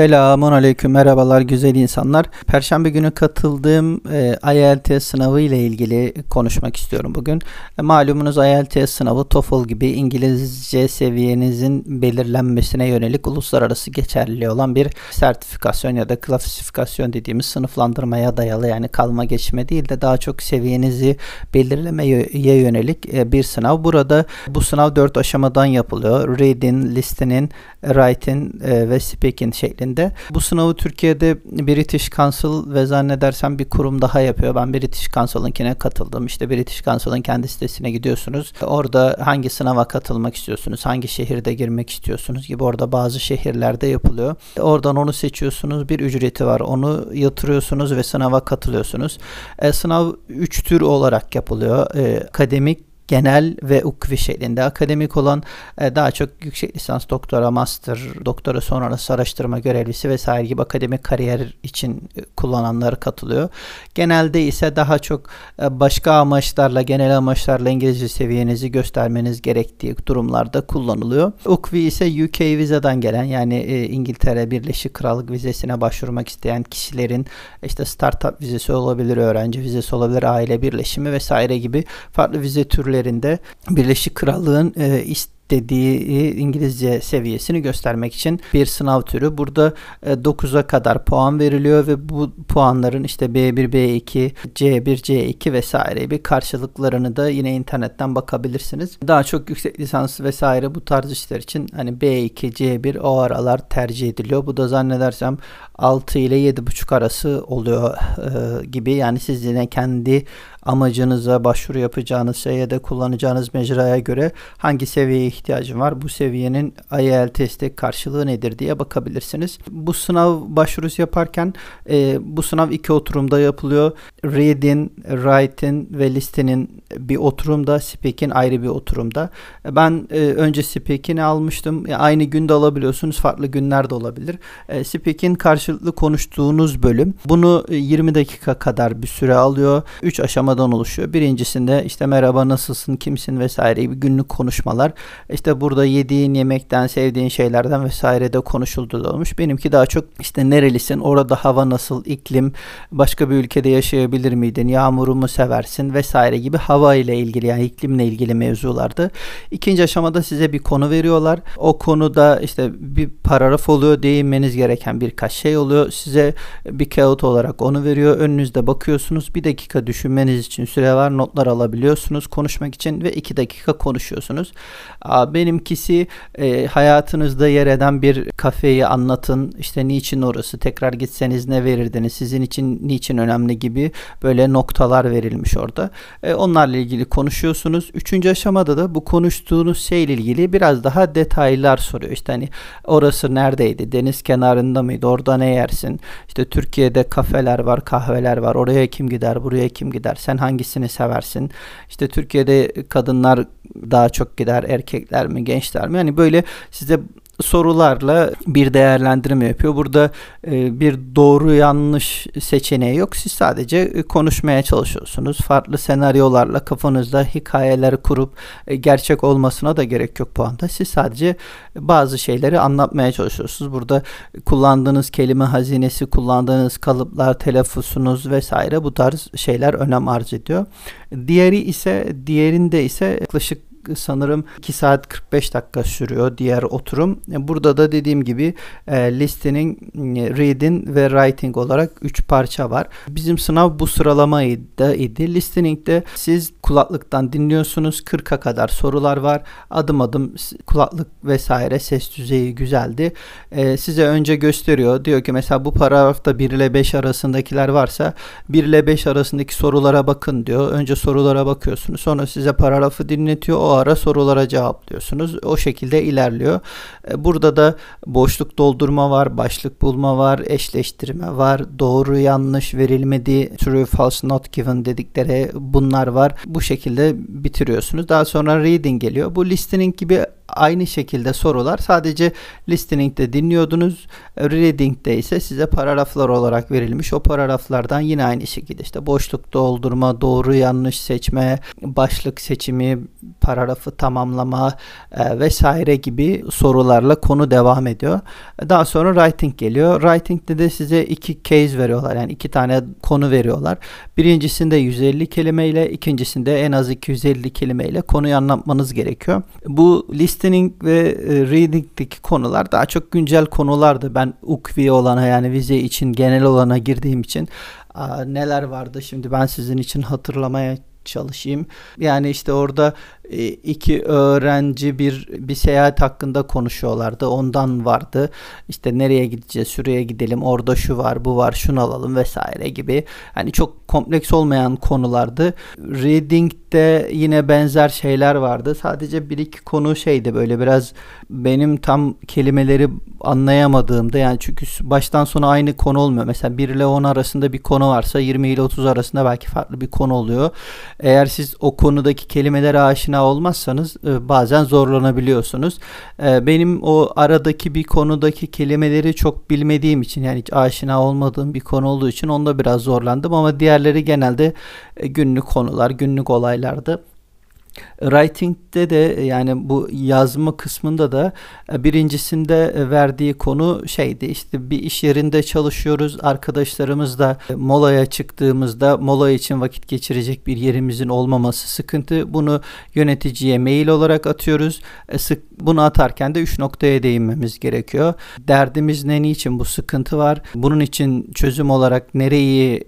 Selamun aleyküm, merhabalar güzel insanlar. Perşembe günü katıldığım e, IELTS sınavı ile ilgili konuşmak istiyorum bugün. E, malumunuz IELTS sınavı TOEFL gibi İngilizce seviyenizin belirlenmesine yönelik uluslararası geçerli olan bir sertifikasyon ya da klasifikasyon dediğimiz sınıflandırmaya dayalı yani kalma geçme değil de daha çok seviyenizi belirlemeye yönelik e, bir sınav. Burada bu sınav dört aşamadan yapılıyor. Reading, listening, writing e, ve speaking şeklinde. Bu sınavı Türkiye'de British Council ve zannedersem bir kurum daha yapıyor. Ben British Council'ınkine katıldım. İşte British Council'ın kendi sitesine gidiyorsunuz. Orada hangi sınava katılmak istiyorsunuz, hangi şehirde girmek istiyorsunuz gibi orada bazı şehirlerde yapılıyor. Oradan onu seçiyorsunuz. Bir ücreti var. Onu yatırıyorsunuz ve sınava katılıyorsunuz. E, sınav 3 tür olarak yapılıyor. E, akademik genel ve ukvi şeklinde akademik olan e, daha çok yüksek lisans, doktora, master, doktora sonrası araştırma görevlisi vesaire gibi akademik kariyer için e, kullananlar katılıyor. Genelde ise daha çok e, başka amaçlarla, genel amaçlarla İngilizce seviyenizi göstermeniz gerektiği durumlarda kullanılıyor. Ukvi ise UK vizeden gelen yani İngiltere Birleşik Krallık vizesine başvurmak isteyen kişilerin işte startup vizesi olabilir, öğrenci vizesi olabilir, aile birleşimi vesaire gibi farklı vize türleri ülkelerinde Birleşik Krallığın e, dediği İngilizce seviyesini göstermek için bir sınav türü. Burada 9'a e, kadar puan veriliyor ve bu puanların işte B1, B2, C1, C2 vesaire bir karşılıklarını da yine internetten bakabilirsiniz. Daha çok yüksek lisans vesaire bu tarz işler için hani B2, C1 o aralar tercih ediliyor. Bu da zannedersem 6 ile 7,5 arası oluyor e, gibi. Yani siz yine kendi amacınıza, başvuru yapacağınız şeye de kullanacağınız mecraya göre hangi seviyeye ihtiyacım var, bu seviyenin IELTS'te karşılığı nedir diye bakabilirsiniz. Bu sınav başvurusu yaparken e, bu sınav iki oturumda yapılıyor. Reading, Writing ve Listening bir oturumda, Speaking ayrı bir oturumda. Ben e, önce Speaking'i almıştım. Yani aynı günde alabiliyorsunuz, farklı günlerde olabilir. E, Speaking karşılıklı konuştuğunuz bölüm. Bunu 20 dakika kadar bir süre alıyor. 3 aşamadan oluşuyor. Birincisinde işte merhaba nasılsın, kimsin vesaire gibi günlük konuşmalar. İşte burada yediğin yemekten, sevdiğin şeylerden vesaire de konuşuldu olmuş. Benimki daha çok işte nerelisin, orada hava nasıl, iklim, başka bir ülkede yaşayabilir miydin, yağmuru mu seversin vesaire gibi hava ile ilgili yani iklimle ilgili mevzulardı. İkinci aşamada size bir konu veriyorlar. O konuda işte bir paragraf oluyor, değinmeniz gereken birkaç şey oluyor. Size bir kağıt olarak onu veriyor. Önünüzde bakıyorsunuz. Bir dakika düşünmeniz için süre var. Notlar alabiliyorsunuz konuşmak için ve iki dakika konuşuyorsunuz. Benimkisi e, hayatınızda yer eden bir kafeyi anlatın. İşte niçin orası? Tekrar gitseniz ne verirdiniz? Sizin için niçin önemli gibi böyle noktalar verilmiş orada. E, onlarla ilgili konuşuyorsunuz. Üçüncü aşamada da bu konuştuğunuz şeyle ilgili biraz daha detaylar soruyor. İşte hani orası neredeydi? Deniz kenarında mıydı? Orada ne yersin? İşte Türkiye'de kafeler var, kahveler var. Oraya kim gider? Buraya kim gider? Sen hangisini seversin? İşte Türkiye'de kadınlar daha çok gider erkekler mi gençler mi? Yani böyle size sorularla bir değerlendirme yapıyor. Burada e, bir doğru yanlış seçeneği yok. Siz sadece e, konuşmaya çalışıyorsunuz. Farklı senaryolarla kafanızda hikayeler kurup e, gerçek olmasına da gerek yok bu anda. Siz sadece bazı şeyleri anlatmaya çalışıyorsunuz. Burada kullandığınız kelime hazinesi, kullandığınız kalıplar, telaffuzunuz vesaire bu tarz şeyler önem arz ediyor. Diğeri ise diğerinde ise yaklaşık sanırım 2 saat 45 dakika sürüyor diğer oturum. Burada da dediğim gibi e, listening, reading ve writing olarak 3 parça var. Bizim sınav bu sıralamaydı idi. Listening'de siz kulaklıktan dinliyorsunuz. 40'a kadar sorular var. Adım adım kulaklık vesaire ses düzeyi güzeldi. E, size önce gösteriyor. Diyor ki mesela bu paragrafta 1 ile 5 arasındakiler varsa 1 ile 5 arasındaki sorulara bakın diyor. Önce sorulara bakıyorsunuz. Sonra size paragrafı dinletiyor. O ara sorulara cevaplıyorsunuz. O şekilde ilerliyor. E, burada da boşluk doldurma var, başlık bulma var, eşleştirme var, doğru yanlış verilmedi, true false not given dedikleri bunlar var. Bu şekilde bitiriyorsunuz. Daha sonra reading geliyor. Bu listening gibi aynı şekilde sorular. Sadece listening'de dinliyordunuz. Reading'de ise size paragraflar olarak verilmiş. O paragraflardan yine aynı şekilde işte boşluk doldurma, doğru yanlış seçme, başlık seçimi, paragrafı tamamlama e, vesaire gibi sorularla konu devam ediyor. Daha sonra writing geliyor. Writing'de de size iki case veriyorlar. Yani iki tane konu veriyorlar. Birincisinde 150 kelimeyle, ikincisinde en az 250 kelimeyle konuyu anlatmanız gerekiyor. Bu listening ve e, reading'deki konular daha çok güncel konulardı. Ben ukvi olana yani vize için genel olana girdiğim için neler vardı şimdi ben sizin için hatırlamaya çalışayım. Yani işte orada iki öğrenci bir bir seyahat hakkında konuşuyorlardı. Ondan vardı. İşte nereye gideceğiz, şuraya gidelim, orada şu var, bu var, şunu alalım vesaire gibi. Hani çok kompleks olmayan konulardı. Reading'de yine benzer şeyler vardı. Sadece bir iki konu şeydi böyle biraz benim tam kelimeleri anlayamadığımda yani çünkü baştan sona aynı konu olmuyor. Mesela 1 ile 10 arasında bir konu varsa 20 ile 30 arasında belki farklı bir konu oluyor. Eğer siz o konudaki kelimelere aşina olmazsanız e, bazen zorlanabiliyorsunuz. E, benim o aradaki bir konudaki kelimeleri çok bilmediğim için yani hiç aşina olmadığım bir konu olduğu için onda biraz zorlandım ama diğerleri genelde e, günlük konular, günlük olaylardı. Writing'de de yani bu yazma kısmında da e, birincisinde e, verdiği konu şeydi işte bir iş yerinde çalışıyoruz arkadaşlarımızla e, molaya çıktığımızda mola için vakit geçirecek bir yerimizin olmaması sıkıntı. Bunu yöneticiye mail olarak atıyoruz. Sık bunu atarken de üç noktaya değinmemiz gerekiyor. Derdimiz ne niçin bu sıkıntı var? Bunun için çözüm olarak nereyi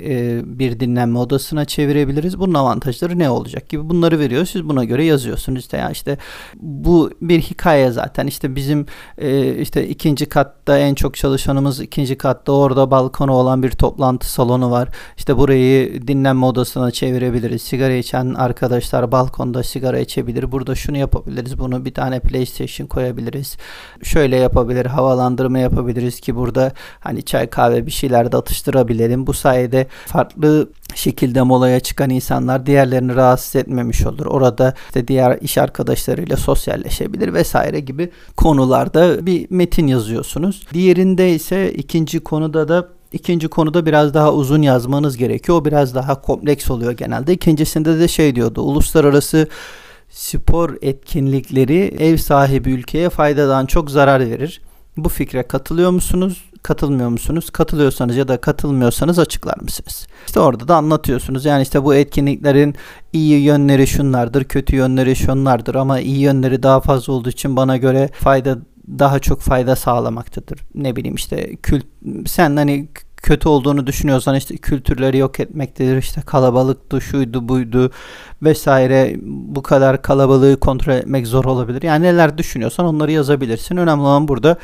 bir dinlenme odasına çevirebiliriz? Bunun avantajları ne olacak gibi bunları veriyor. Siz buna göre yazıyorsunuz işte ya işte bu bir hikaye zaten. İşte bizim e, işte ikinci katta en çok çalışanımız ikinci katta. Orada balkonu olan bir toplantı salonu var. İşte burayı dinlenme odasına çevirebiliriz. Sigara içen arkadaşlar balkonda sigara içebilir. Burada şunu yapabiliriz. Bunu bir tane PlayStation koyabiliriz. Şöyle yapabilir havalandırma yapabiliriz ki burada hani çay kahve bir şeyler de atıştırabilelim. Bu sayede farklı şekilde molaya çıkan insanlar diğerlerini rahatsız etmemiş olur. Orada işte diğer iş arkadaşlarıyla sosyalleşebilir vesaire gibi konularda bir metin yazıyorsunuz. Diğerinde ise ikinci konuda da İkinci konuda biraz daha uzun yazmanız gerekiyor. O biraz daha kompleks oluyor genelde. İkincisinde de şey diyordu. Uluslararası spor etkinlikleri ev sahibi ülkeye faydadan çok zarar verir. Bu fikre katılıyor musunuz? Katılmıyor musunuz? Katılıyorsanız ya da katılmıyorsanız açıklar mısınız? İşte orada da anlatıyorsunuz. Yani işte bu etkinliklerin iyi yönleri şunlardır, kötü yönleri şunlardır ama iyi yönleri daha fazla olduğu için bana göre fayda daha çok fayda sağlamaktadır. Ne bileyim işte kült sen hani kötü olduğunu düşünüyorsan işte kültürleri yok etmektedir. İşte kalabalıktı, şuydu, buydu vesaire. Bu kadar kalabalığı kontrol etmek zor olabilir. Yani neler düşünüyorsan onları yazabilirsin. Önemli olan burada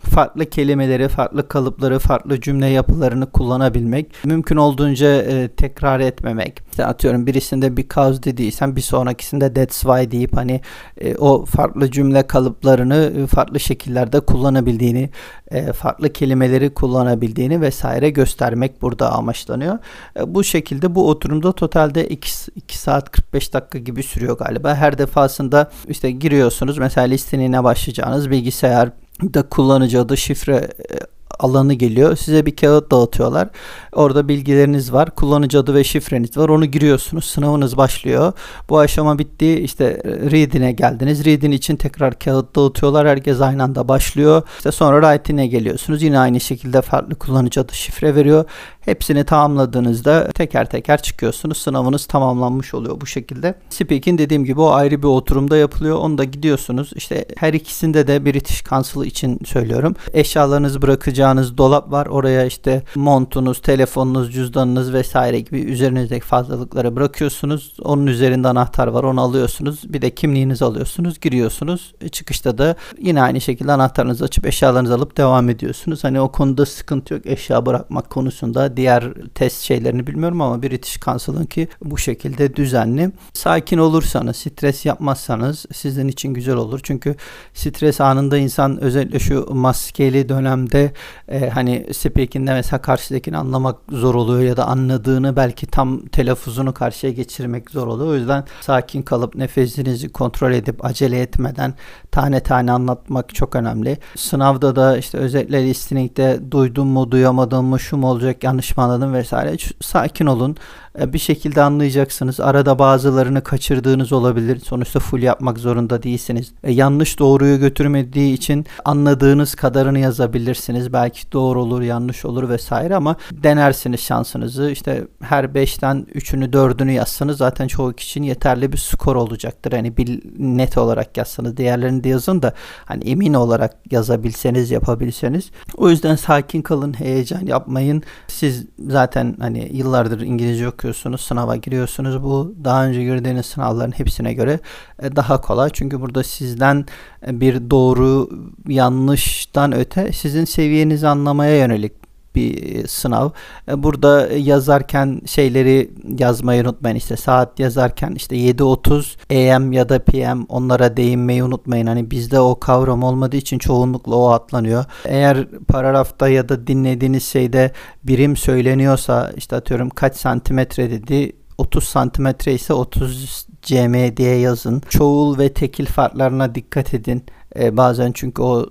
farklı kelimeleri, farklı kalıpları, farklı cümle yapılarını kullanabilmek, mümkün olduğunca e, tekrar etmemek. İşte atıyorum birisinde because dediysen bir sonrakisinde that's why deyip hani e, o farklı cümle kalıplarını e, farklı şekillerde kullanabildiğini, e, farklı kelimeleri kullanabildiğini vesaire göstermek burada amaçlanıyor. E, bu şekilde bu oturumda totalde 2, 2 saat 45 dakika gibi sürüyor galiba. Her defasında işte giriyorsunuz mesela listenine başlayacağınız bilgisayar da kullanıcı adı şifre e, alanı geliyor. Size bir kağıt dağıtıyorlar. Orada bilgileriniz var. Kullanıcı adı ve şifreniz var. Onu giriyorsunuz. Sınavınız başlıyor. Bu aşama bitti. İşte reading'e geldiniz. Reading için tekrar kağıt dağıtıyorlar. Herkes aynı anda başlıyor. İşte sonra writing'e geliyorsunuz. Yine aynı şekilde farklı kullanıcı adı şifre veriyor. Hepsini tamamladığınızda teker teker çıkıyorsunuz. Sınavınız tamamlanmış oluyor bu şekilde. Speaking dediğim gibi o ayrı bir oturumda yapılıyor. Onu da gidiyorsunuz. İşte her ikisinde de British Council için söylüyorum. Eşyalarınızı bırakacağınız dolap var. Oraya işte montunuz, telefonunuz, cüzdanınız vesaire gibi üzerinizdeki fazlalıkları bırakıyorsunuz. Onun üzerinde anahtar var. Onu alıyorsunuz. Bir de kimliğinizi alıyorsunuz. Giriyorsunuz. E, çıkışta da yine aynı şekilde anahtarınızı açıp eşyalarınızı alıp devam ediyorsunuz. Hani o konuda sıkıntı yok. Eşya bırakmak konusunda diğer test şeylerini bilmiyorum ama British Council'ın ki bu şekilde düzenli. Sakin olursanız, stres yapmazsanız sizin için güzel olur. Çünkü stres anında insan özellikle şu maskeli dönemde e, hani speaking'de mesela karşıdakini anlamak zor oluyor ya da anladığını belki tam telaffuzunu karşıya geçirmek zor oluyor. O yüzden sakin kalıp nefesinizi kontrol edip acele etmeden tane tane anlatmak çok önemli. Sınavda da işte özellikle listening'de duydum mu duyamadım mı şu mu olacak yanlış mı anladım vesaire. Sakin olun. E, bir şekilde anlayacaksınız. Arada bazılarını kaçırdığınız olabilir. Sonuçta full yapmak zorunda değilsiniz. E, yanlış doğruyu götürmediği için anladığınız kadarını yazabilirsiniz. Belki doğru olur, yanlış olur vesaire ama denersiniz şansınızı. İşte her 5'ten 3'ünü 4'ünü yazsanız zaten çoğu kişi için yeterli bir skor olacaktır. Hani bir net olarak yazsanız diğerlerini de yazın da hani emin olarak yazabilseniz, yapabilseniz. O yüzden sakin kalın, heyecan yapmayın. Siz zaten hani yıllardır İngilizce okuyorsunuz, sınava giriyorsunuz. Bu daha önce girdiğiniz sınavların hepsine göre e, daha kolay. Çünkü burada sizden e, bir doğru yanlıştan öte sizin seviyenizi anlamaya yönelik bir sınav. E, burada yazarken şeyleri yazmayı unutmayın. İşte saat yazarken işte 7.30 AM ya da PM onlara değinmeyi unutmayın. Hani bizde o kavram olmadığı için çoğunlukla o atlanıyor. Eğer paragrafta ya da dinlediğiniz şeyde birim söyleniyorsa işte atıyorum kaç santimetre dedi 30 santimetre ise 30 cm diye yazın. Çoğul ve tekil farklarına dikkat edin. Ee, bazen çünkü o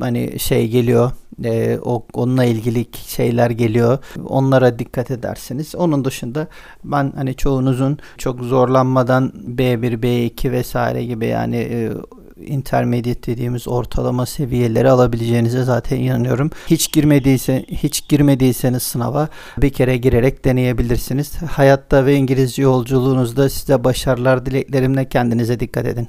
hani şey geliyor e, o onunla ilgili şeyler geliyor. Onlara dikkat edersiniz. Onun dışında ben hani çoğunuzun çok zorlanmadan B1, B2 vesaire gibi yani e, intermediate dediğimiz ortalama seviyeleri alabileceğinize zaten inanıyorum. Hiç girmediyse hiç girmediyseniz sınava bir kere girerek deneyebilirsiniz. Hayatta ve İngilizce yolculuğunuzda size başarılar dileklerimle kendinize dikkat edin.